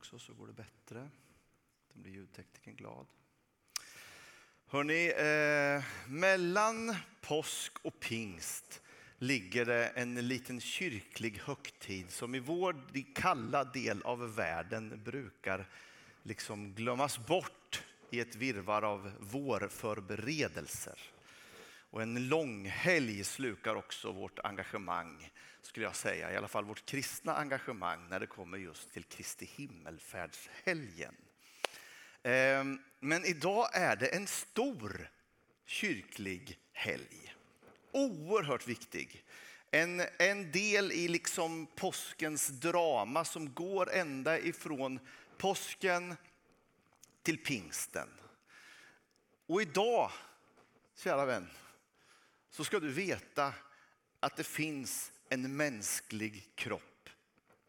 också så går det bättre. Då blir ljudteknikern glad. Hörrni, eh, mellan påsk och pingst ligger det en liten kyrklig högtid som i vår kalla del av världen brukar liksom glömmas bort i ett virvar av vårförberedelser. Och en lång helg slukar också vårt engagemang, skulle jag säga. I alla fall vårt kristna engagemang när det kommer just till Kristi himmelfärdshelgen. Ehm, men idag är det en stor kyrklig helg. Oerhört viktig. En, en del i liksom påskens drama som går ända ifrån påsken till pingsten. Och idag, kära vän, så ska du veta att det finns en mänsklig kropp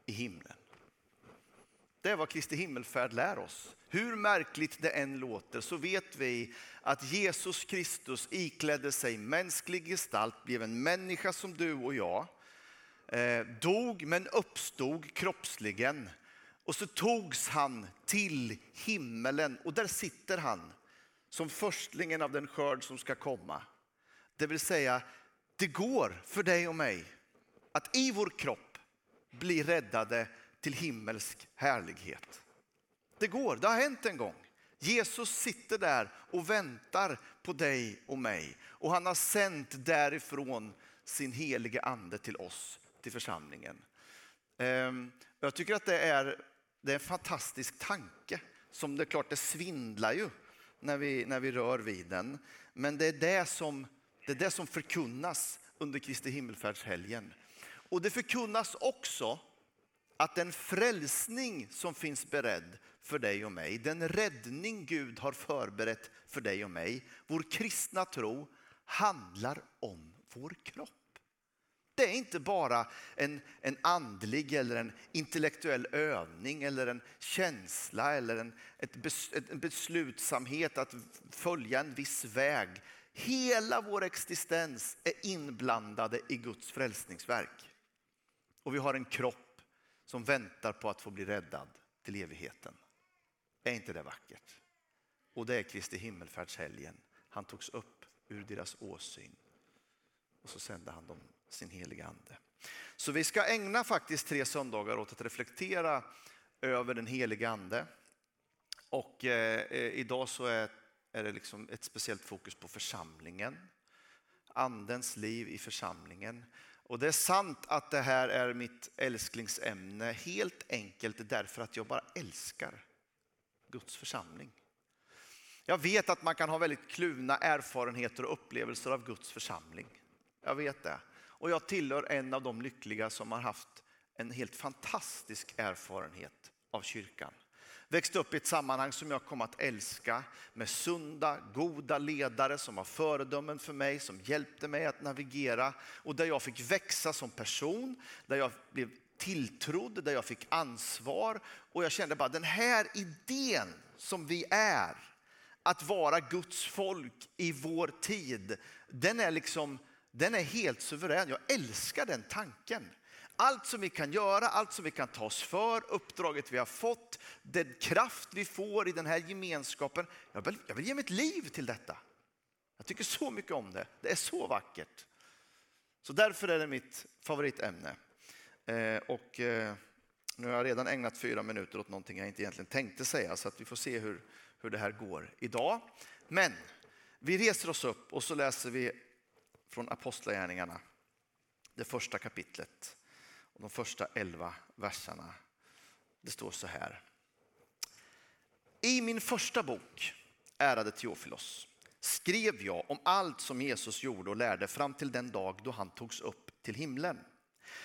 i himlen. Det är vad Kristi himmelfärd lär oss. Hur märkligt det än låter så vet vi att Jesus Kristus iklädde sig mänsklig gestalt, blev en människa som du och jag, eh, dog men uppstod kroppsligen och så togs han till himmelen och där sitter han som förstlingen av den skörd som ska komma. Det vill säga, det går för dig och mig att i vår kropp bli räddade till himmelsk härlighet. Det går, det har hänt en gång. Jesus sitter där och väntar på dig och mig och han har sänt därifrån sin helige ande till oss, till församlingen. Ehm, jag tycker att det är, det är en fantastisk tanke som det är klart det svindlar ju när vi, när vi rör vid den. Men det är det som, det är det som förkunnas under Kristi himmelfärdshelgen. Och det förkunnas också att den frälsning som finns beredd för dig och mig, den räddning Gud har förberett för dig och mig, vår kristna tro handlar om vår kropp. Det är inte bara en, en andlig eller en intellektuell övning eller en känsla eller en, ett bes, en beslutsamhet att följa en viss väg. Hela vår existens är inblandade i Guds frälsningsverk. Och vi har en kropp som väntar på att få bli räddad till evigheten. Är inte det vackert? Och det är Kristi himmelfärdshelgen. Han togs upp ur deras åsyn och så sände han dem sin heliga ande. Så vi ska ägna faktiskt tre söndagar åt att reflektera över den heliga ande. Och eh, eh idag så är, är det liksom ett speciellt fokus på församlingen. Andens liv i församlingen. Och det är sant att det här är mitt älsklingsämne helt enkelt därför att jag bara älskar Guds församling. Jag vet att man kan ha väldigt kluvna erfarenheter och upplevelser av Guds församling. Jag vet det. Och jag tillhör en av de lyckliga som har haft en helt fantastisk erfarenhet av kyrkan. Växte upp i ett sammanhang som jag kom att älska med sunda, goda ledare som var föredömen för mig, som hjälpte mig att navigera och där jag fick växa som person, där jag blev tilltrodd, där jag fick ansvar och jag kände bara den här idén som vi är, att vara Guds folk i vår tid, den är liksom den är helt suverän. Jag älskar den tanken. Allt som vi kan göra, allt som vi kan ta oss för, uppdraget vi har fått, den kraft vi får i den här gemenskapen. Jag vill, jag vill ge mitt liv till detta. Jag tycker så mycket om det. Det är så vackert. Så därför är det mitt favoritämne. Eh, och eh, nu har jag redan ägnat fyra minuter åt någonting jag inte egentligen tänkte säga så att vi får se hur, hur det här går idag. Men vi reser oss upp och så läser vi från Apostlagärningarna, det första kapitlet de första elva verserna. Det står så här. I min första bok, ärade Teofilos, skrev jag om allt som Jesus gjorde och lärde fram till den dag då han togs upp till himlen.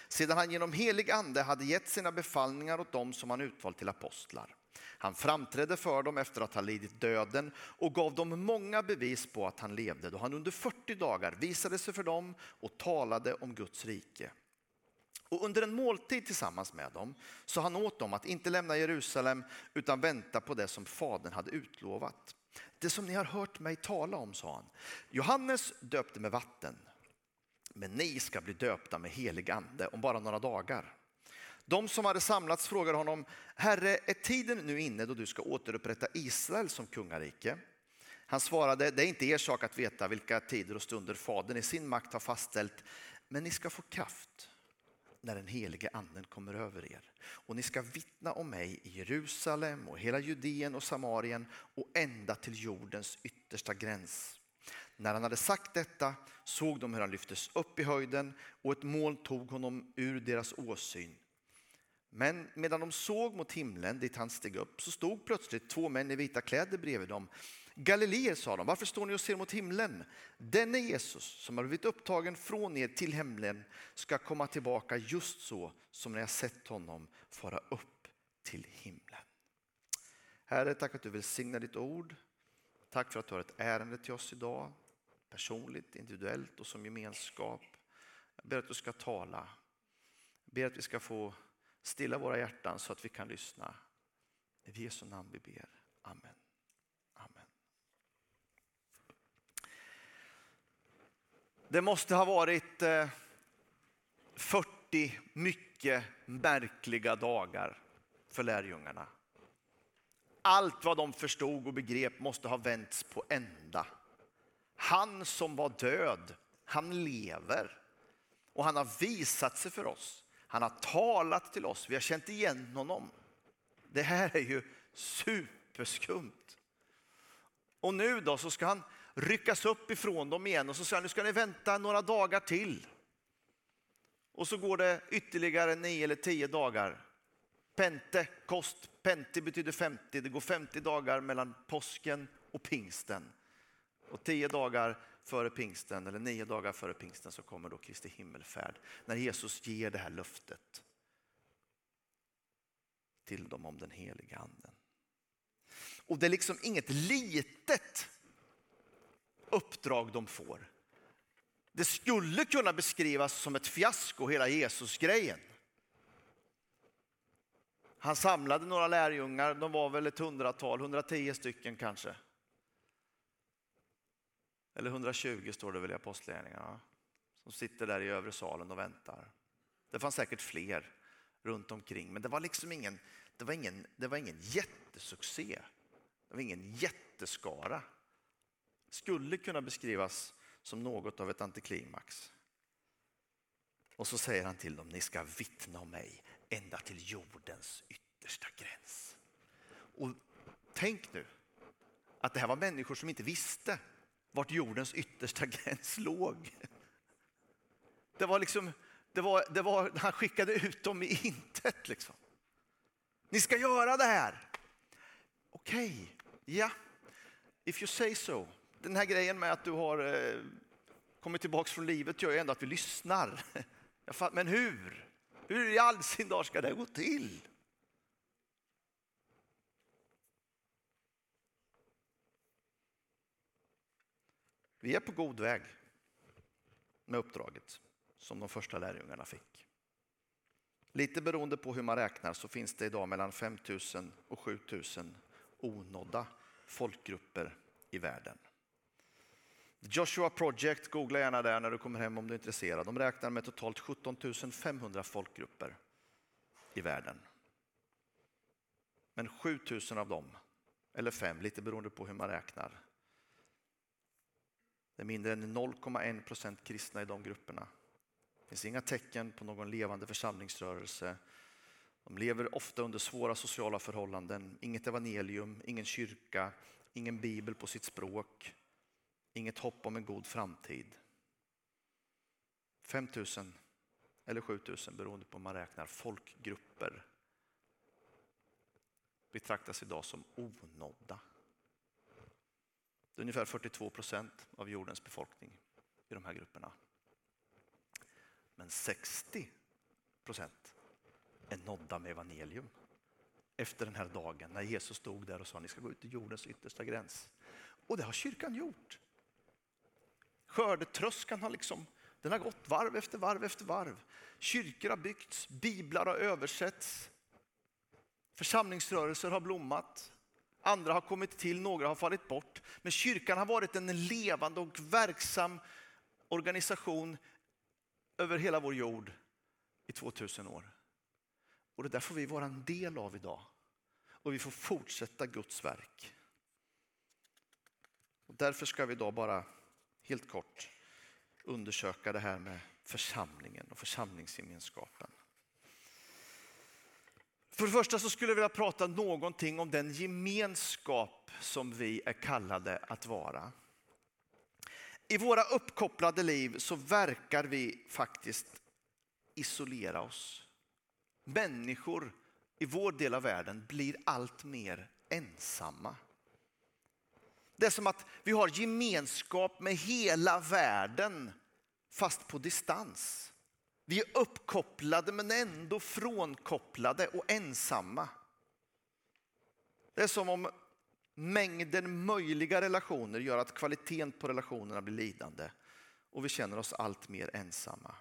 Sedan han genom helig ande hade gett sina befallningar åt dem som han utvalt till apostlar. Han framträdde för dem efter att ha lidit döden och gav dem många bevis på att han levde då han under 40 dagar visade sig för dem och talade om Guds rike. Och under en måltid tillsammans med dem sa han åt dem att inte lämna Jerusalem utan vänta på det som Fadern hade utlovat. Det som ni har hört mig tala om, sa han. Johannes döpte med vatten, men ni ska bli döpta med helig ande om bara några dagar. De som hade samlats frågade honom, Herre, är tiden nu inne då du ska återupprätta Israel som kungarike? Han svarade, det är inte er sak att veta vilka tider och stunder Fadern i sin makt har fastställt, men ni ska få kraft när den helige anden kommer över er. Och ni ska vittna om mig i Jerusalem och hela Judeen och Samarien och ända till jordens yttersta gräns. När han hade sagt detta såg de hur han lyftes upp i höjden och ett moln tog honom ur deras åsyn. Men medan de såg mot himlen dit han steg upp så stod plötsligt två män i vita kläder bredvid dem. Galileer, sa de, varför står ni och ser mot himlen? Denne Jesus som har blivit upptagen från er till himlen ska komma tillbaka just så som ni har sett honom fara upp till himlen. Herre, tack att du välsignar ditt ord. Tack för att du har ett ärende till oss idag, personligt, individuellt och som gemenskap. Jag ber att du ska tala. Jag ber att vi ska få stilla våra hjärtan så att vi kan lyssna. I Jesu namn vi ber. Amen. Det måste ha varit eh, 40 mycket märkliga dagar för lärjungarna. Allt vad de förstod och begrep måste ha vänts på ända. Han som var död, han lever och han har visat sig för oss. Han har talat till oss, vi har känt igen honom. Det här är ju superskumt. Och nu då så ska han ryckas upp ifrån dem igen och så säger han nu ska ni vänta några dagar till. Och så går det ytterligare nio eller tio dagar. Pente, kost, penti betyder 50. Det går 50 dagar mellan påsken och pingsten. Och tio dagar före pingsten, eller nio dagar före pingsten, så kommer då Kristi himmelfärd. När Jesus ger det här löftet till dem om den heliga anden. Och det är liksom inget litet uppdrag de får. Det skulle kunna beskrivas som ett fiasko, hela Jesus-grejen. Han samlade några lärjungar, de var väl ett hundratal, 110 stycken kanske. Eller 120 står det väl i Apostlagärningarna. Som sitter där i övre salen och väntar. Det fanns säkert fler runt omkring, men det var liksom ingen, det var ingen, det var ingen jättesuccé. Det var ingen jätteskara. Skulle kunna beskrivas som något av ett antiklimax. Och så säger han till dem, ni ska vittna om mig ända till jordens yttersta gräns. Och tänk nu att det här var människor som inte visste vart jordens yttersta gräns låg. Det var liksom, det var, det var, han skickade ut dem i intet. Liksom. Ni ska göra det här. Okej, okay, ja, yeah. if you say so. Den här grejen med att du har eh, kommit tillbaka från livet gör ju ändå att vi lyssnar. Men hur? Hur i all sin dag ska det gå till? Vi är på god väg med uppdraget som de första lärjungarna fick. Lite beroende på hur man räknar så finns det idag mellan 5 000 och 7 000 onådda folkgrupper i världen. Joshua Project, googla gärna där när du kommer hem om du är intresserad. De räknar med totalt 17 500 folkgrupper i världen. Men 7 000 av dem, eller fem, lite beroende på hur man räknar, det är mindre än 0,1 procent kristna i de grupperna. Det finns inga tecken på någon levande församlingsrörelse. De lever ofta under svåra sociala förhållanden, inget evangelium, ingen kyrka, ingen bibel på sitt språk, inget hopp om en god framtid. 5 000 eller 7 000 beroende på hur man räknar folkgrupper betraktas idag som onådda. Det är ungefär 42 procent av jordens befolkning i de här grupperna. Men 60 procent är nådda med evangelium efter den här dagen när Jesus stod där och sa ni ska gå ut till jordens yttersta gräns. Och det har kyrkan gjort. Skördetröskan har liksom den har gått varv efter varv efter varv. Kyrkor har byggts, biblar har översetts, församlingsrörelser har blommat. Andra har kommit till, några har fallit bort. Men kyrkan har varit en levande och verksam organisation över hela vår jord i 2000 år. Och det där får vi vara en del av idag. Och vi får fortsätta Guds verk. Och därför ska vi idag bara helt kort undersöka det här med församlingen och församlingsgemenskapen. För det första så skulle jag vilja prata någonting om den gemenskap som vi är kallade att vara. I våra uppkopplade liv så verkar vi faktiskt isolera oss. Människor i vår del av världen blir allt mer ensamma. Det är som att vi har gemenskap med hela världen fast på distans. Vi är uppkopplade men ändå frånkopplade och ensamma. Det är som om mängden möjliga relationer gör att kvaliteten på relationerna blir lidande och vi känner oss allt mer ensamma.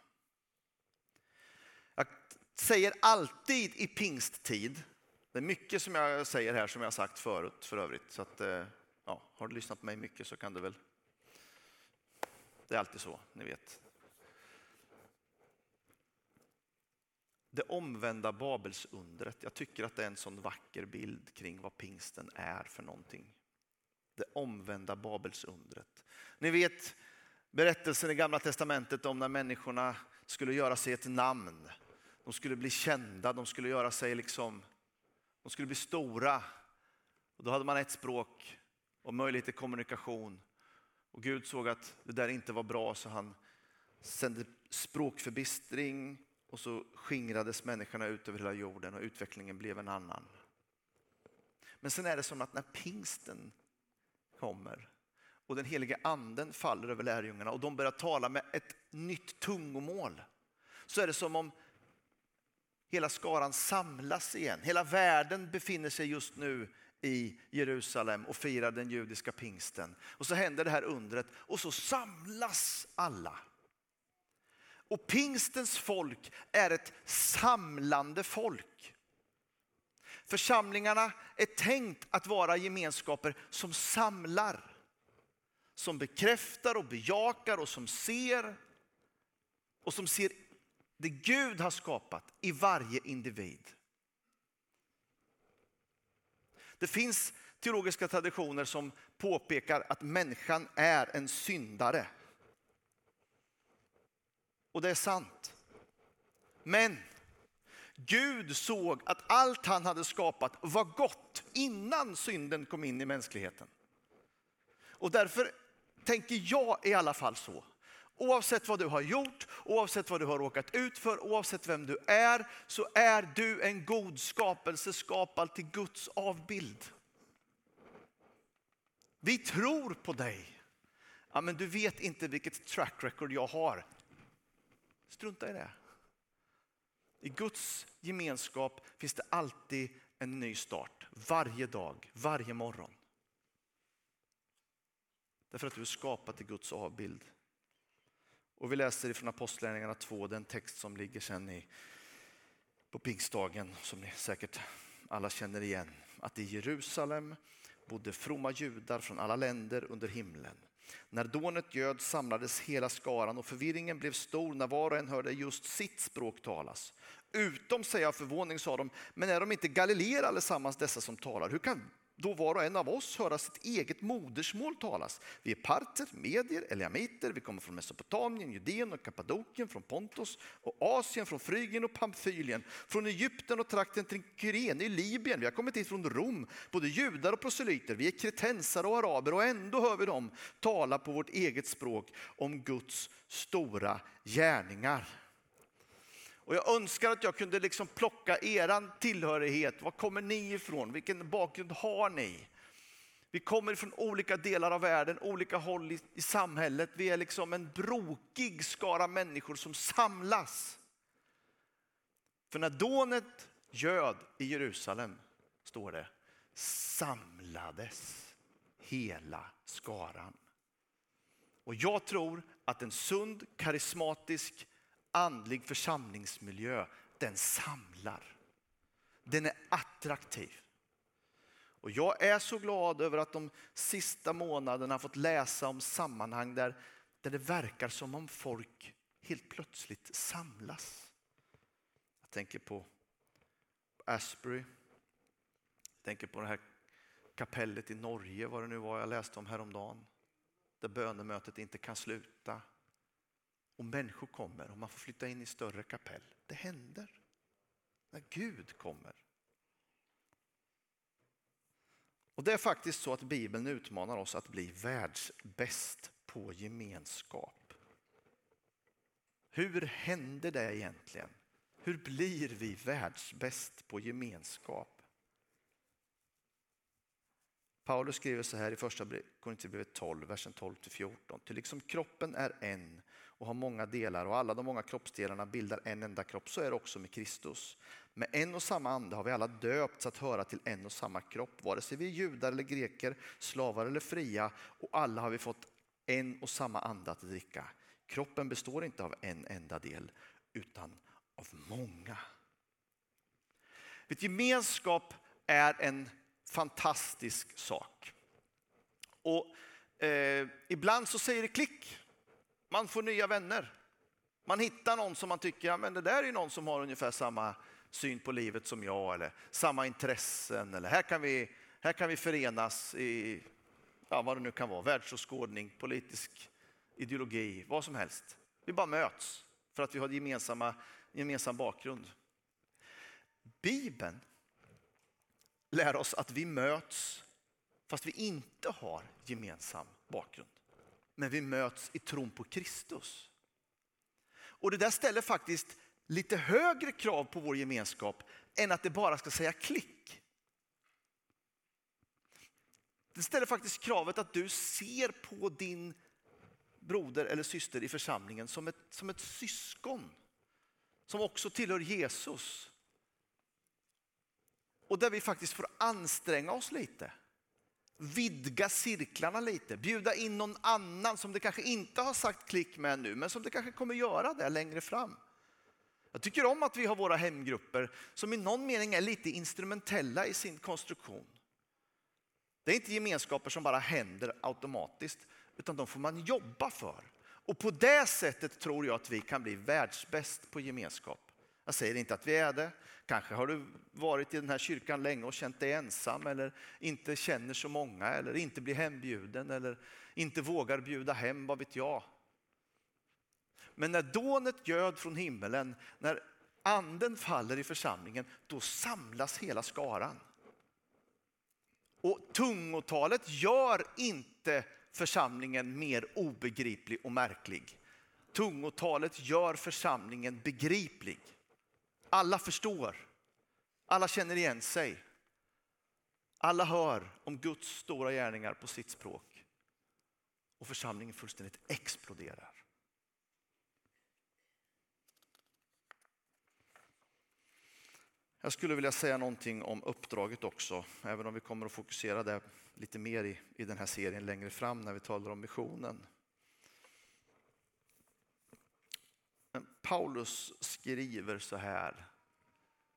Jag säger alltid i pingsttid, det är mycket som jag säger här som jag sagt förut för övrigt, så att, eh, ja, har du lyssnat på mig mycket så kan du väl, det är alltid så, ni vet. Det omvända Babelsundret. Jag tycker att det är en sån vacker bild kring vad pingsten är för någonting. Det omvända Babelsundret. Ni vet berättelsen i Gamla Testamentet om när människorna skulle göra sig ett namn. De skulle bli kända, de skulle göra sig liksom, de skulle bli stora. Och då hade man ett språk och möjlighet till kommunikation. Och Gud såg att det där inte var bra så han sände språkförbistring och så skingrades människorna ut över hela jorden och utvecklingen blev en annan. Men sen är det som att när pingsten kommer och den helige anden faller över lärjungarna och de börjar tala med ett nytt tungomål så är det som om hela skaran samlas igen. Hela världen befinner sig just nu i Jerusalem och firar den judiska pingsten. Och så händer det här undret och så samlas alla. Och pingstens folk är ett samlande folk. Församlingarna är tänkt att vara gemenskaper som samlar. Som bekräftar och bejakar och som ser. Och som ser det Gud har skapat i varje individ. Det finns teologiska traditioner som påpekar att människan är en syndare. Och det är sant. Men Gud såg att allt han hade skapat var gott innan synden kom in i mänskligheten. Och därför tänker jag i alla fall så. Oavsett vad du har gjort, oavsett vad du har råkat ut för, oavsett vem du är, så är du en god skapelse skapad till Guds avbild. Vi tror på dig. Ja, men du vet inte vilket track record jag har. Strunta i det. I Guds gemenskap finns det alltid en ny start. Varje dag, varje morgon. Därför att du är skapad till Guds avbild. Och vi läser ifrån Apostlagärningarna 2, den text som ligger sen i, på pingstdagen som ni säkert alla känner igen. Att i Jerusalem bodde fromma judar från alla länder under himlen. När dånet göd samlades hela skaran och förvirringen blev stor när var och en hörde just sitt språk talas. Utom sig av förvåning sa de, men är de inte galileer allesammans dessa som talar? Hur kan då var och en av oss höra sitt eget modersmål talas. Vi är parter, medier, eliamiter, vi kommer från Mesopotamien, Judeen och Kappadokien, från Pontos och Asien, från Frygien och Pamfylien, från Egypten och trakten till Kyrene i Libyen. Vi har kommit hit från Rom, både judar och proselyter. Vi är kretensare och araber och ändå hör vi dem tala på vårt eget språk om Guds stora gärningar. Och jag önskar att jag kunde liksom plocka eran tillhörighet. Var kommer ni ifrån? Vilken bakgrund har ni? Vi kommer från olika delar av världen, olika håll i, i samhället. Vi är liksom en brokig skara människor som samlas. För när dånet göd i Jerusalem, står det, samlades hela skaran. Och jag tror att en sund, karismatisk andlig församlingsmiljö, den samlar. Den är attraktiv. Och jag är så glad över att de sista månaderna fått läsa om sammanhang där, där det verkar som om folk helt plötsligt samlas. Jag tänker på Asbury. Jag tänker på det här kapellet i Norge, vad det nu var jag läste om häromdagen. Där bönemötet inte kan sluta. Och människor kommer och man får flytta in i större kapell. Det händer. När Gud kommer. Och Det är faktiskt så att Bibeln utmanar oss att bli världsbäst på gemenskap. Hur händer det egentligen? Hur blir vi världsbäst på gemenskap? Paulus skriver så här i första Korinthierbrevet 12, versen 12 till 14. Till liksom kroppen är en och har många delar och alla de många kroppsdelarna bildar en enda kropp, så är det också med Kristus. Med en och samma ande har vi alla döpts att höra till en och samma kropp, vare sig vi är judar eller greker, slavar eller fria, och alla har vi fått en och samma ande att dricka. Kroppen består inte av en enda del, utan av många. Vet, gemenskap är en fantastisk sak. Och eh, Ibland så säger det klick. Man får nya vänner. Man hittar någon som man tycker, ja, men det där är någon som har ungefär samma syn på livet som jag eller samma intressen eller här kan vi, här kan vi förenas i ja, vad det nu kan vara, världsåskådning, politisk ideologi, vad som helst. Vi bara möts för att vi har gemensamma, gemensam bakgrund. Bibeln lär oss att vi möts fast vi inte har gemensam bakgrund. Men vi möts i tron på Kristus. Och det där ställer faktiskt lite högre krav på vår gemenskap än att det bara ska säga klick. Det ställer faktiskt kravet att du ser på din broder eller syster i församlingen som ett, som ett syskon som också tillhör Jesus. Och där vi faktiskt får anstränga oss lite. Vidga cirklarna lite, bjuda in någon annan som det kanske inte har sagt klick med nu, men som det kanske kommer göra det längre fram. Jag tycker om att vi har våra hemgrupper som i någon mening är lite instrumentella i sin konstruktion. Det är inte gemenskaper som bara händer automatiskt, utan de får man jobba för. Och på det sättet tror jag att vi kan bli världsbäst på gemenskap. Jag säger inte att vi är det. Kanske har du varit i den här kyrkan länge och känt dig ensam eller inte känner så många eller inte blir hembjuden eller inte vågar bjuda hem, vad vet jag. Men när dånet göd från himmelen, när anden faller i församlingen, då samlas hela skaran. Och tungotalet gör inte församlingen mer obegriplig och märklig. Tungotalet gör församlingen begriplig. Alla förstår. Alla känner igen sig. Alla hör om Guds stora gärningar på sitt språk. Och församlingen fullständigt exploderar. Jag skulle vilja säga någonting om uppdraget också, även om vi kommer att fokusera det lite mer i, i den här serien längre fram när vi talar om missionen. Paulus skriver så här.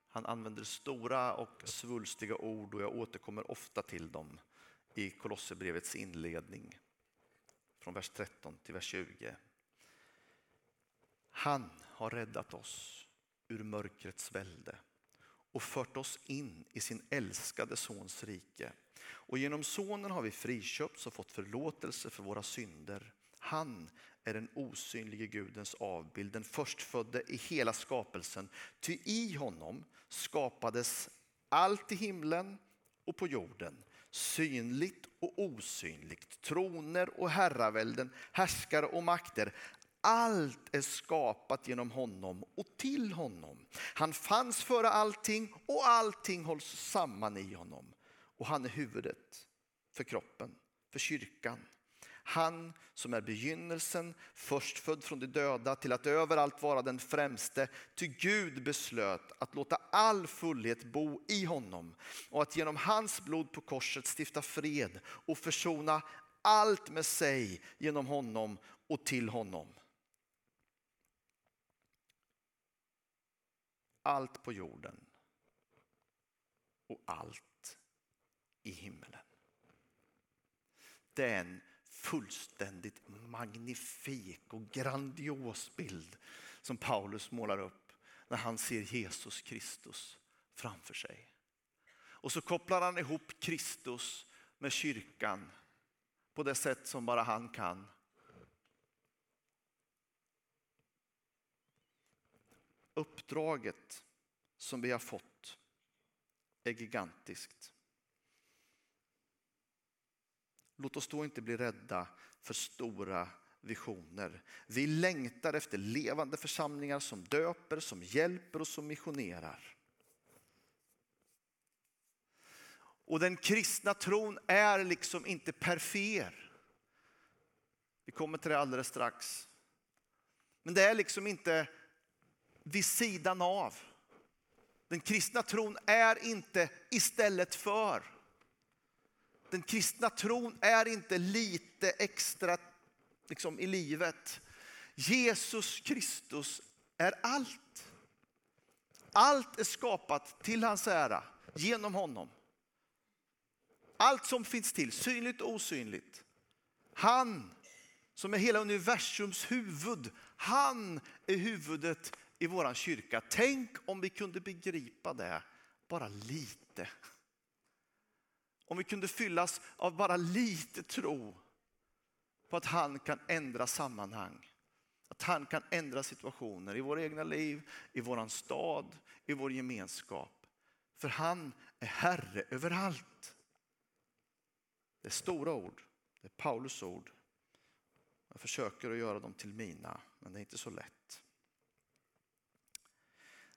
Han använder stora och svulstiga ord och jag återkommer ofta till dem i Kolosserbrevets inledning från vers 13 till vers 20. Han har räddat oss ur mörkrets välde och fört oss in i sin älskade sons rike. Och genom sonen har vi friköpts och fått förlåtelse för våra synder. Han är den osynlige Gudens avbild, den förstfödde i hela skapelsen. Ty i honom skapades allt i himlen och på jorden, synligt och osynligt, troner och herravälden, härskare och makter. Allt är skapat genom honom och till honom. Han fanns före allting och allting hålls samman i honom. Och han är huvudet för kroppen, för kyrkan. Han som är begynnelsen, förstfödd från de döda till att överallt vara den främste. Ty Gud beslöt att låta all fullhet bo i honom och att genom hans blod på korset stifta fred och försona allt med sig genom honom och till honom. Allt på jorden och allt i himmelen. Det är en fullständigt magnifik och grandios bild som Paulus målar upp när han ser Jesus Kristus framför sig. Och så kopplar han ihop Kristus med kyrkan på det sätt som bara han kan. Uppdraget som vi har fått är gigantiskt. Låt oss då inte bli rädda för stora visioner. Vi längtar efter levande församlingar som döper, som hjälper och som missionerar. Och den kristna tron är liksom inte perfer. Vi kommer till det alldeles strax. Men det är liksom inte vid sidan av. Den kristna tron är inte istället för. Den kristna tron är inte lite extra liksom, i livet. Jesus Kristus är allt. Allt är skapat till hans ära genom honom. Allt som finns till, synligt och osynligt. Han som är hela universums huvud, han är huvudet i vår kyrka. Tänk om vi kunde begripa det bara lite. Om vi kunde fyllas av bara lite tro på att han kan ändra sammanhang. Att han kan ändra situationer i våra egna liv, i våran stad, i vår gemenskap. För han är Herre över allt. Det är stora ord, det är Paulus ord. Jag försöker att göra dem till mina, men det är inte så lätt.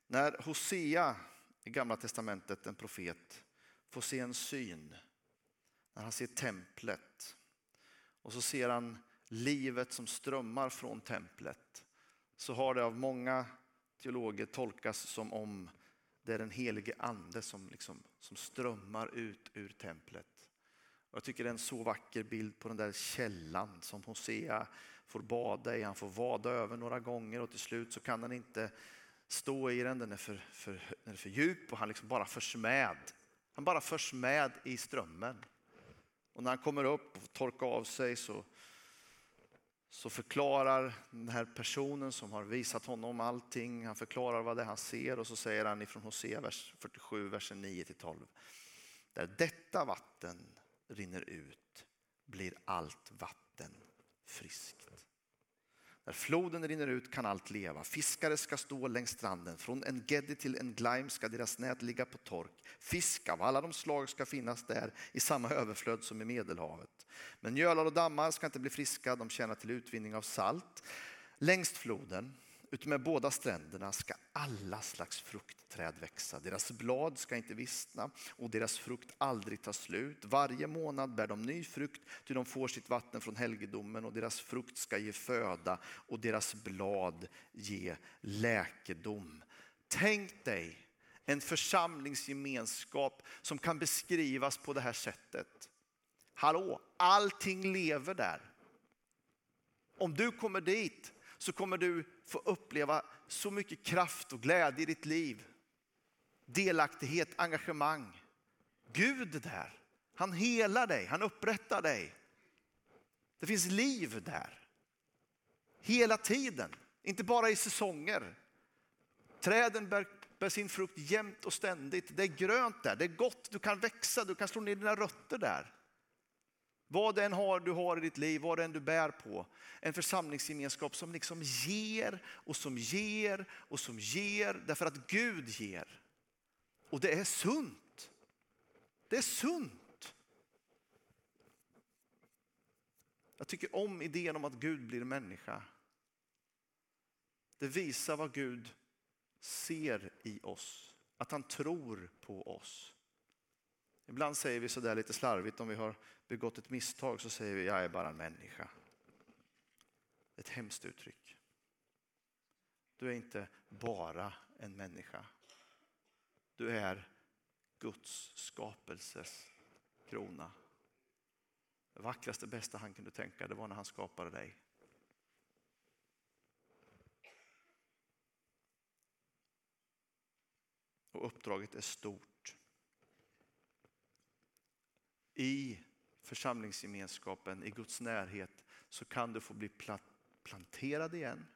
När Hosea i Gamla Testamentet, en profet, får se en syn, när han ser templet och så ser han livet som strömmar från templet, så har det av många teologer tolkas som om det är den helige ande som, liksom, som strömmar ut ur templet. Och jag tycker det är en så vacker bild på den där källan som Hosea får bada i. Han får vada över några gånger och till slut så kan han inte stå i den. Den är för, för, den är för djup och han liksom bara förs med. Han bara förs med i strömmen. Och när han kommer upp och torkar av sig så, så förklarar den här personen som har visat honom allting, han förklarar vad det är han ser och så säger han ifrån Hosea vers 47, versen 9 12. Där detta vatten rinner ut blir allt vatten friskt. När floden rinner ut kan allt leva. Fiskare ska stå längs stranden. Från en geddi till en Glaim ska deras nät ligga på tork. Fisk av alla de slag ska finnas där i samma överflöd som i Medelhavet. Men gölar och dammar ska inte bli friska, de tjänar till utvinning av salt. Längs floden Utmed båda stränderna ska alla slags fruktträd växa. Deras blad ska inte vissna och deras frukt aldrig ta slut. Varje månad bär de ny frukt, ty de får sitt vatten från helgedomen och deras frukt ska ge föda och deras blad ge läkedom. Tänk dig en församlingsgemenskap som kan beskrivas på det här sättet. Hallå, allting lever där. Om du kommer dit så kommer du få uppleva så mycket kraft och glädje i ditt liv. Delaktighet, engagemang. Gud är där. Han helar dig, han upprättar dig. Det finns liv där. Hela tiden, inte bara i säsonger. Träden bär, bär sin frukt jämt och ständigt. Det är grönt där, det är gott, du kan växa, du kan slå ner dina rötter där. Vad den har du har i ditt liv, vad den du bär på. En församlingsgemenskap som liksom ger och som ger och som ger därför att Gud ger. Och det är sunt. Det är sunt. Jag tycker om idén om att Gud blir människa. Det visar vad Gud ser i oss, att han tror på oss. Ibland säger vi sådär lite slarvigt om vi har begått ett misstag så säger vi jag är bara en människa. Ett hemskt uttryck. Du är inte bara en människa. Du är Guds skapelses krona. Det vackraste, bästa han kunde tänka det var när han skapade dig. Och uppdraget är stort i församlingsgemenskapen, i Guds närhet, så kan du få bli planterad igen.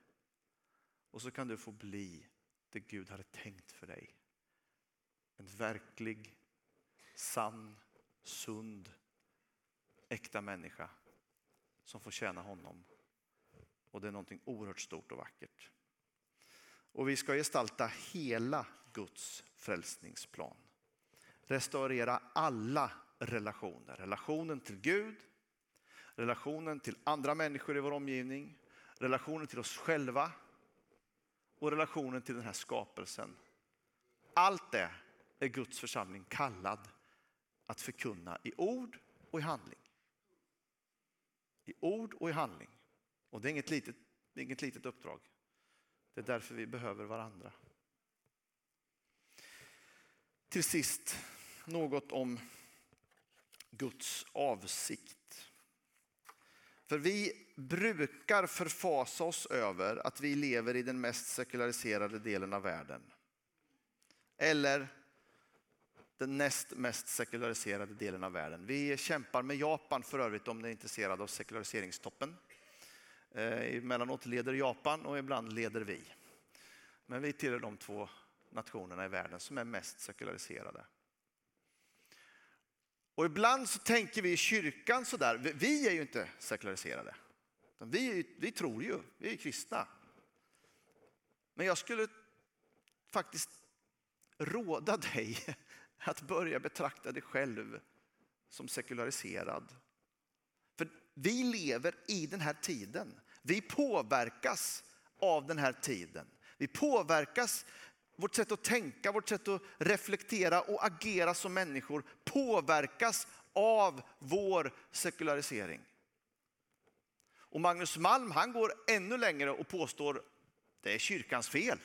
Och så kan du få bli det Gud hade tänkt för dig. en verklig, sann, sund, äkta människa som får tjäna honom. Och det är någonting oerhört stort och vackert. Och vi ska gestalta hela Guds frälsningsplan. Restaurera alla relationer. Relationen till Gud, relationen till andra människor i vår omgivning, relationen till oss själva och relationen till den här skapelsen. Allt det är Guds församling kallad att förkunna i ord och i handling. I ord och i handling. Och det är inget litet, det är inget litet uppdrag. Det är därför vi behöver varandra. Till sist något om Guds avsikt. För vi brukar förfasa oss över att vi lever i den mest sekulariserade delen av världen. Eller den näst mest sekulariserade delen av världen. Vi kämpar med Japan för övrigt om ni är intresserade av sekulariseringstoppen. Eh, emellanåt leder Japan och ibland leder vi. Men vi tillhör de två nationerna i världen som är mest sekulariserade. Och ibland så tänker vi i kyrkan sådär, vi är ju inte sekulariserade. Vi, vi tror ju, vi är kristna. Men jag skulle faktiskt råda dig att börja betrakta dig själv som sekulariserad. För vi lever i den här tiden. Vi påverkas av den här tiden. Vi påverkas, vårt sätt att tänka, vårt sätt att reflektera och agera som människor påverkas av vår sekularisering. Och Magnus Malm han går ännu längre och påstår det är kyrkans fel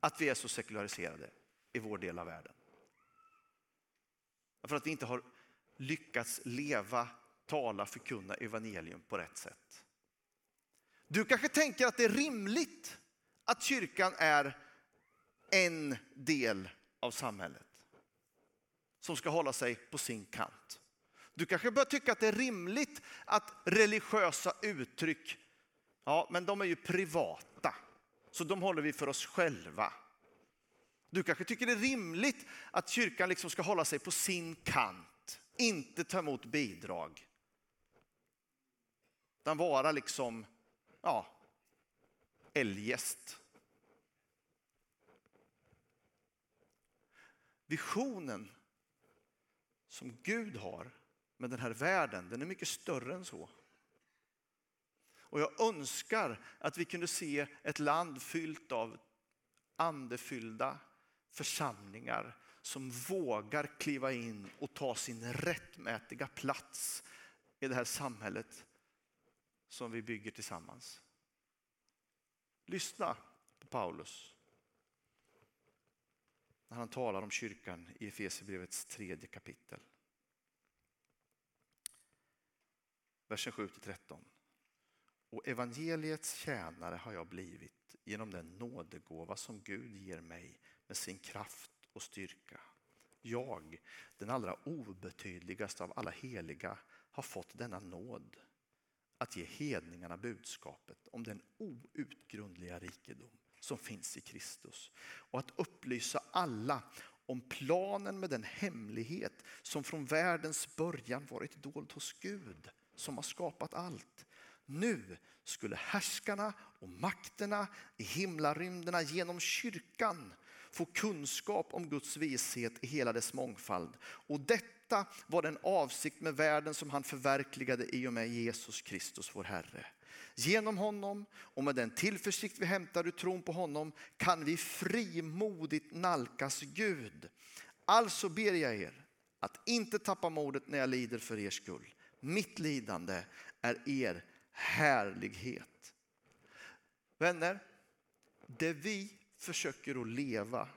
att vi är så sekulariserade i vår del av världen. För att vi inte har lyckats leva, tala, förkunna evangelium på rätt sätt. Du kanske tänker att det är rimligt att kyrkan är en del av samhället som ska hålla sig på sin kant. Du kanske börjar tycka att det är rimligt att religiösa uttryck, ja men de är ju privata, så de håller vi för oss själva. Du kanske tycker det är rimligt att kyrkan liksom ska hålla sig på sin kant, inte ta emot bidrag. Utan vara liksom, ja, eljest. Visionen som Gud har med den här världen, den är mycket större än så. Och jag önskar att vi kunde se ett land fyllt av andefyllda församlingar som vågar kliva in och ta sin rättmätiga plats i det här samhället som vi bygger tillsammans. Lyssna på Paulus när han talar om kyrkan i Efesierbrevets tredje kapitel. Versen 7-13. Och evangeliets tjänare har jag blivit genom den nådegåva som Gud ger mig med sin kraft och styrka. Jag, den allra obetydligaste av alla heliga, har fått denna nåd att ge hedningarna budskapet om den outgrundliga rikedom som finns i Kristus och att upplysa alla om planen med den hemlighet som från världens början varit dold hos Gud som har skapat allt. Nu skulle härskarna och makterna i himlarymderna genom kyrkan få kunskap om Guds vishet i hela dess mångfald. Och detta var den avsikt med världen som han förverkligade i och med Jesus Kristus vår Herre. Genom honom och med den tillförsikt vi hämtar ur tron på honom kan vi frimodigt nalkas Gud. Alltså ber jag er att inte tappa modet när jag lider för er skull. Mitt lidande är er härlighet. Vänner, det vi försöker att leva,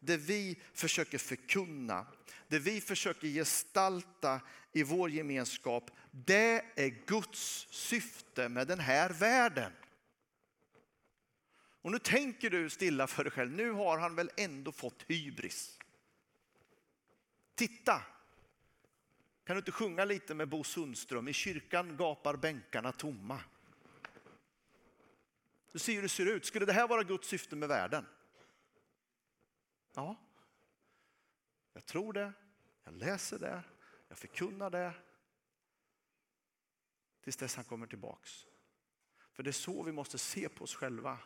det vi försöker förkunna, det vi försöker gestalta i vår gemenskap, det är Guds syfte med den här världen. Och nu tänker du stilla för dig själv, nu har han väl ändå fått hybris. Titta, kan du inte sjunga lite med Bo Sundström? I kyrkan gapar bänkarna tomma. Du ser hur det ser ut. Skulle det här vara Guds syfte med världen? Ja. Jag tror det, jag läser det, jag förkunnar det. Tills dess han kommer tillbaks. För det är så vi måste se på oss själva.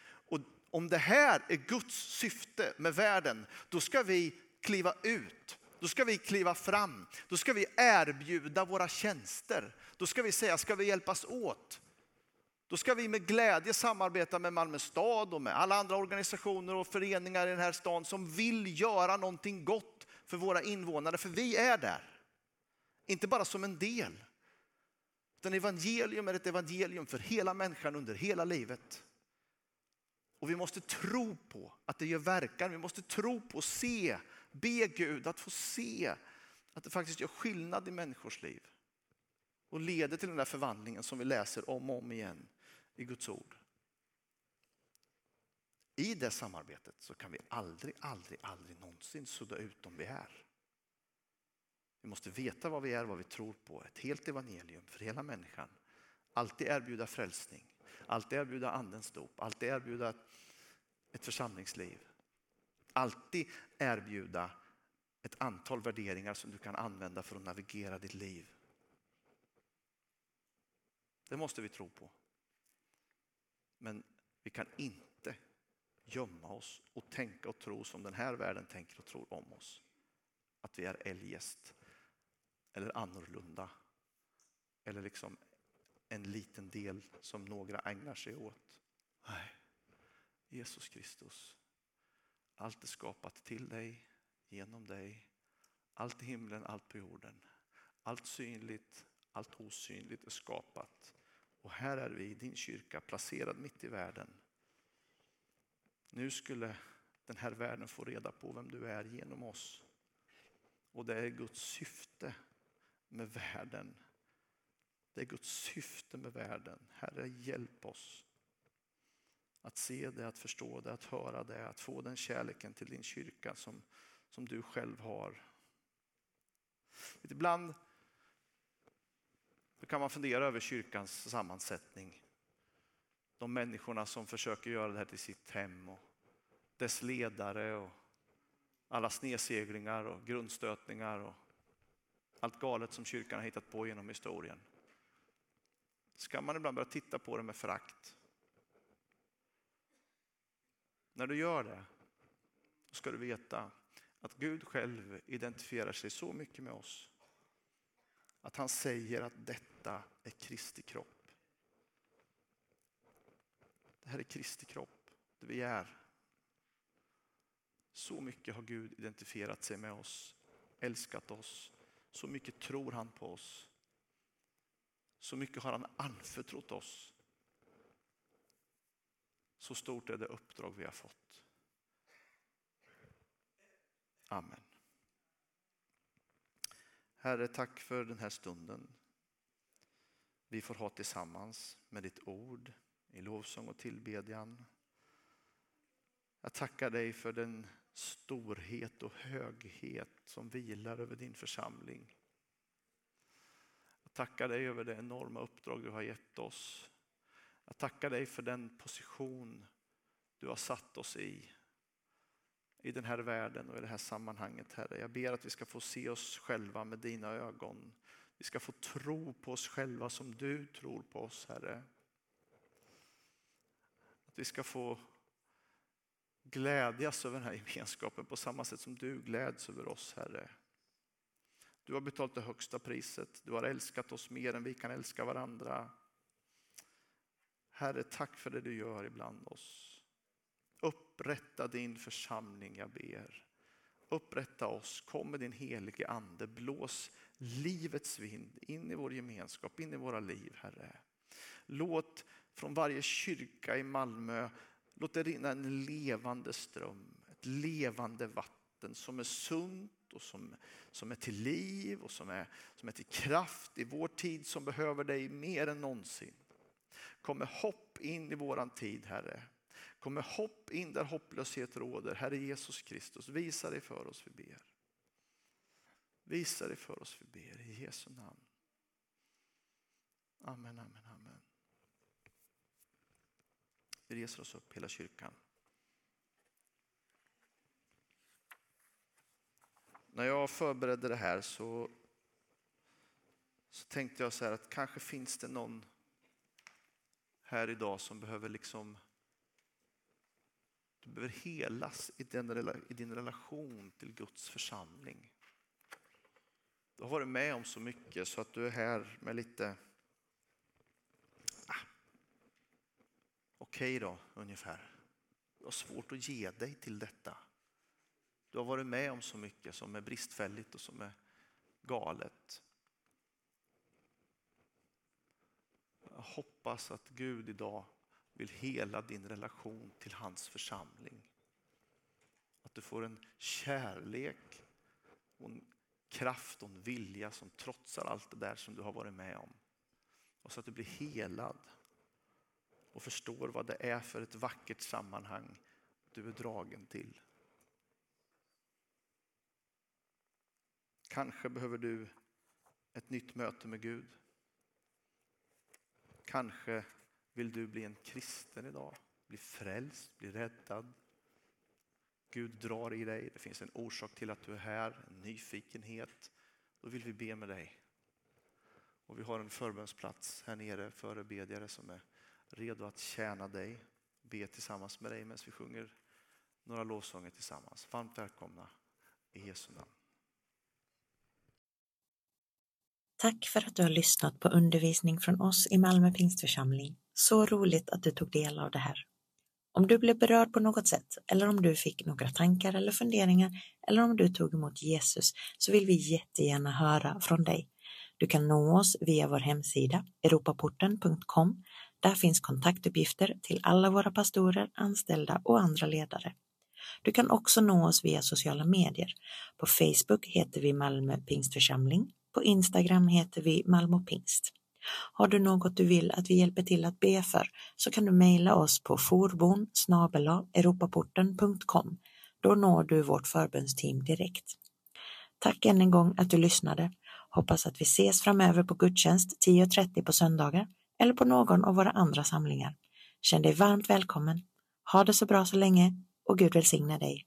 Och om det här är Guds syfte med världen, då ska vi kliva ut. Då ska vi kliva fram. Då ska vi erbjuda våra tjänster. Då ska vi säga, ska vi hjälpas åt? Då ska vi med glädje samarbeta med Malmö stad och med alla andra organisationer och föreningar i den här stan som vill göra någonting gott för våra invånare, för vi är där. Inte bara som en del. Utan evangelium är ett evangelium för hela människan under hela livet. Och vi måste tro på att det gör verkan. Vi måste tro på och se, be Gud att få se att det faktiskt gör skillnad i människors liv. Och leder till den där förvandlingen som vi läser om och om igen i Guds ord. I det samarbetet så kan vi aldrig, aldrig, aldrig någonsin sudda ut om vi är. Vi måste veta vad vi är, vad vi tror på. Ett helt evangelium för hela människan. Alltid erbjuda frälsning, alltid erbjuda andens dop, alltid erbjuda ett församlingsliv. Alltid erbjuda ett antal värderingar som du kan använda för att navigera ditt liv. Det måste vi tro på. Men vi kan inte gömma oss och tänka och tro som den här världen tänker och tror om oss. Att vi är eljest eller annorlunda. Eller liksom en liten del som några ägnar sig åt. Nej, Jesus Kristus. Allt är skapat till dig, genom dig. Allt i himlen, allt på jorden. Allt synligt, allt osynligt är skapat. Och här är vi i din kyrka, placerad mitt i världen. Nu skulle den här världen få reda på vem du är genom oss. Och det är Guds syfte med världen. Det är Guds syfte med världen. Herre, hjälp oss att se det, att förstå det, att höra det, att få den kärleken till din kyrka som, som du själv har. Ibland kan man fundera över kyrkans sammansättning. De människorna som försöker göra det här till sitt hem och dess ledare och alla snedseglingar och grundstötningar och allt galet som kyrkan har hittat på genom historien. Ska man ibland börja titta på det med frakt? När du gör det ska du veta att Gud själv identifierar sig så mycket med oss att han säger att detta är Kristi kropp. Det här är Kristi kropp, det vi är. Så mycket har Gud identifierat sig med oss, älskat oss, så mycket tror han på oss. Så mycket har han anförtrott oss. Så stort är det uppdrag vi har fått. Amen. Herre, tack för den här stunden. Vi får ha tillsammans med ditt ord i lovsång och tillbedjan. Jag tackar dig för den storhet och höghet som vilar över din församling. Jag tackar dig över det enorma uppdrag du har gett oss. Jag tackar dig för den position du har satt oss i i den här världen och i det här sammanhanget, Herre. Jag ber att vi ska få se oss själva med dina ögon. Vi ska få tro på oss själva som du tror på oss, Herre. Vi ska få glädjas över den här gemenskapen på samma sätt som du gläds över oss, Herre. Du har betalat det högsta priset. Du har älskat oss mer än vi kan älska varandra. Herre, tack för det du gör ibland oss. Upprätta din församling, jag ber. Upprätta oss, kom med din helige ande, blås livets vind in i vår gemenskap, in i våra liv, Herre. Låt från varje kyrka i Malmö, låt det rinna en levande ström, ett levande vatten som är sunt och som, som är till liv och som är, som är till kraft i vår tid som behöver dig mer än någonsin. Kom med hopp in i våran tid, Herre. Kom med hopp in där hopplöshet råder. Herre Jesus Kristus, visa dig för oss, vi ber. Visa dig för oss, vi ber i Jesu namn. Amen, amen, amen. Vi reser oss upp, hela kyrkan. när jag förberedde det här så, så tänkte jag så här att kanske finns det någon här idag som behöver liksom du behöver helas i din, i din relation till Guds församling. Du har varit med om så mycket så att du är här med lite okej okay då, ungefär. Du har svårt att ge dig till detta. Du har varit med om så mycket som är bristfälligt och som är galet. Jag hoppas att Gud idag vill hela din relation till hans församling. Att du får en kärlek och en kraft och en vilja som trotsar allt det där som du har varit med om. Och så att du blir helad och förstår vad det är för ett vackert sammanhang du är dragen till. Kanske behöver du ett nytt möte med Gud. Kanske vill du bli en kristen idag, bli frälst, bli räddad. Gud drar i dig, det finns en orsak till att du är här, en nyfikenhet. Då vill vi be med dig. Och vi har en förbönsplats här nere, förebedjare som är redo att tjäna dig, be tillsammans med dig medan vi sjunger några lovsånger tillsammans. Varmt välkomna i Jesu namn. Tack för att du har lyssnat på undervisning från oss i Malmö Pingstförsamling. Så roligt att du tog del av det här. Om du blev berörd på något sätt eller om du fick några tankar eller funderingar eller om du tog emot Jesus så vill vi jättegärna höra från dig. Du kan nå oss via vår hemsida europaporten.com. Där finns kontaktuppgifter till alla våra pastorer, anställda och andra ledare. Du kan också nå oss via sociala medier. På Facebook heter vi Malmö Pingstförsamling. På Instagram heter vi Malmö Pingst. Har du något du vill att vi hjälper till att be för så kan du mejla oss på forbon europaporten.com. Då når du vårt förbundsteam direkt. Tack än en gång att du lyssnade. Hoppas att vi ses framöver på gudstjänst 10.30 på söndagar eller på någon av våra andra samlingar. Känn dig varmt välkommen. Ha det så bra så länge och Gud välsigne dig.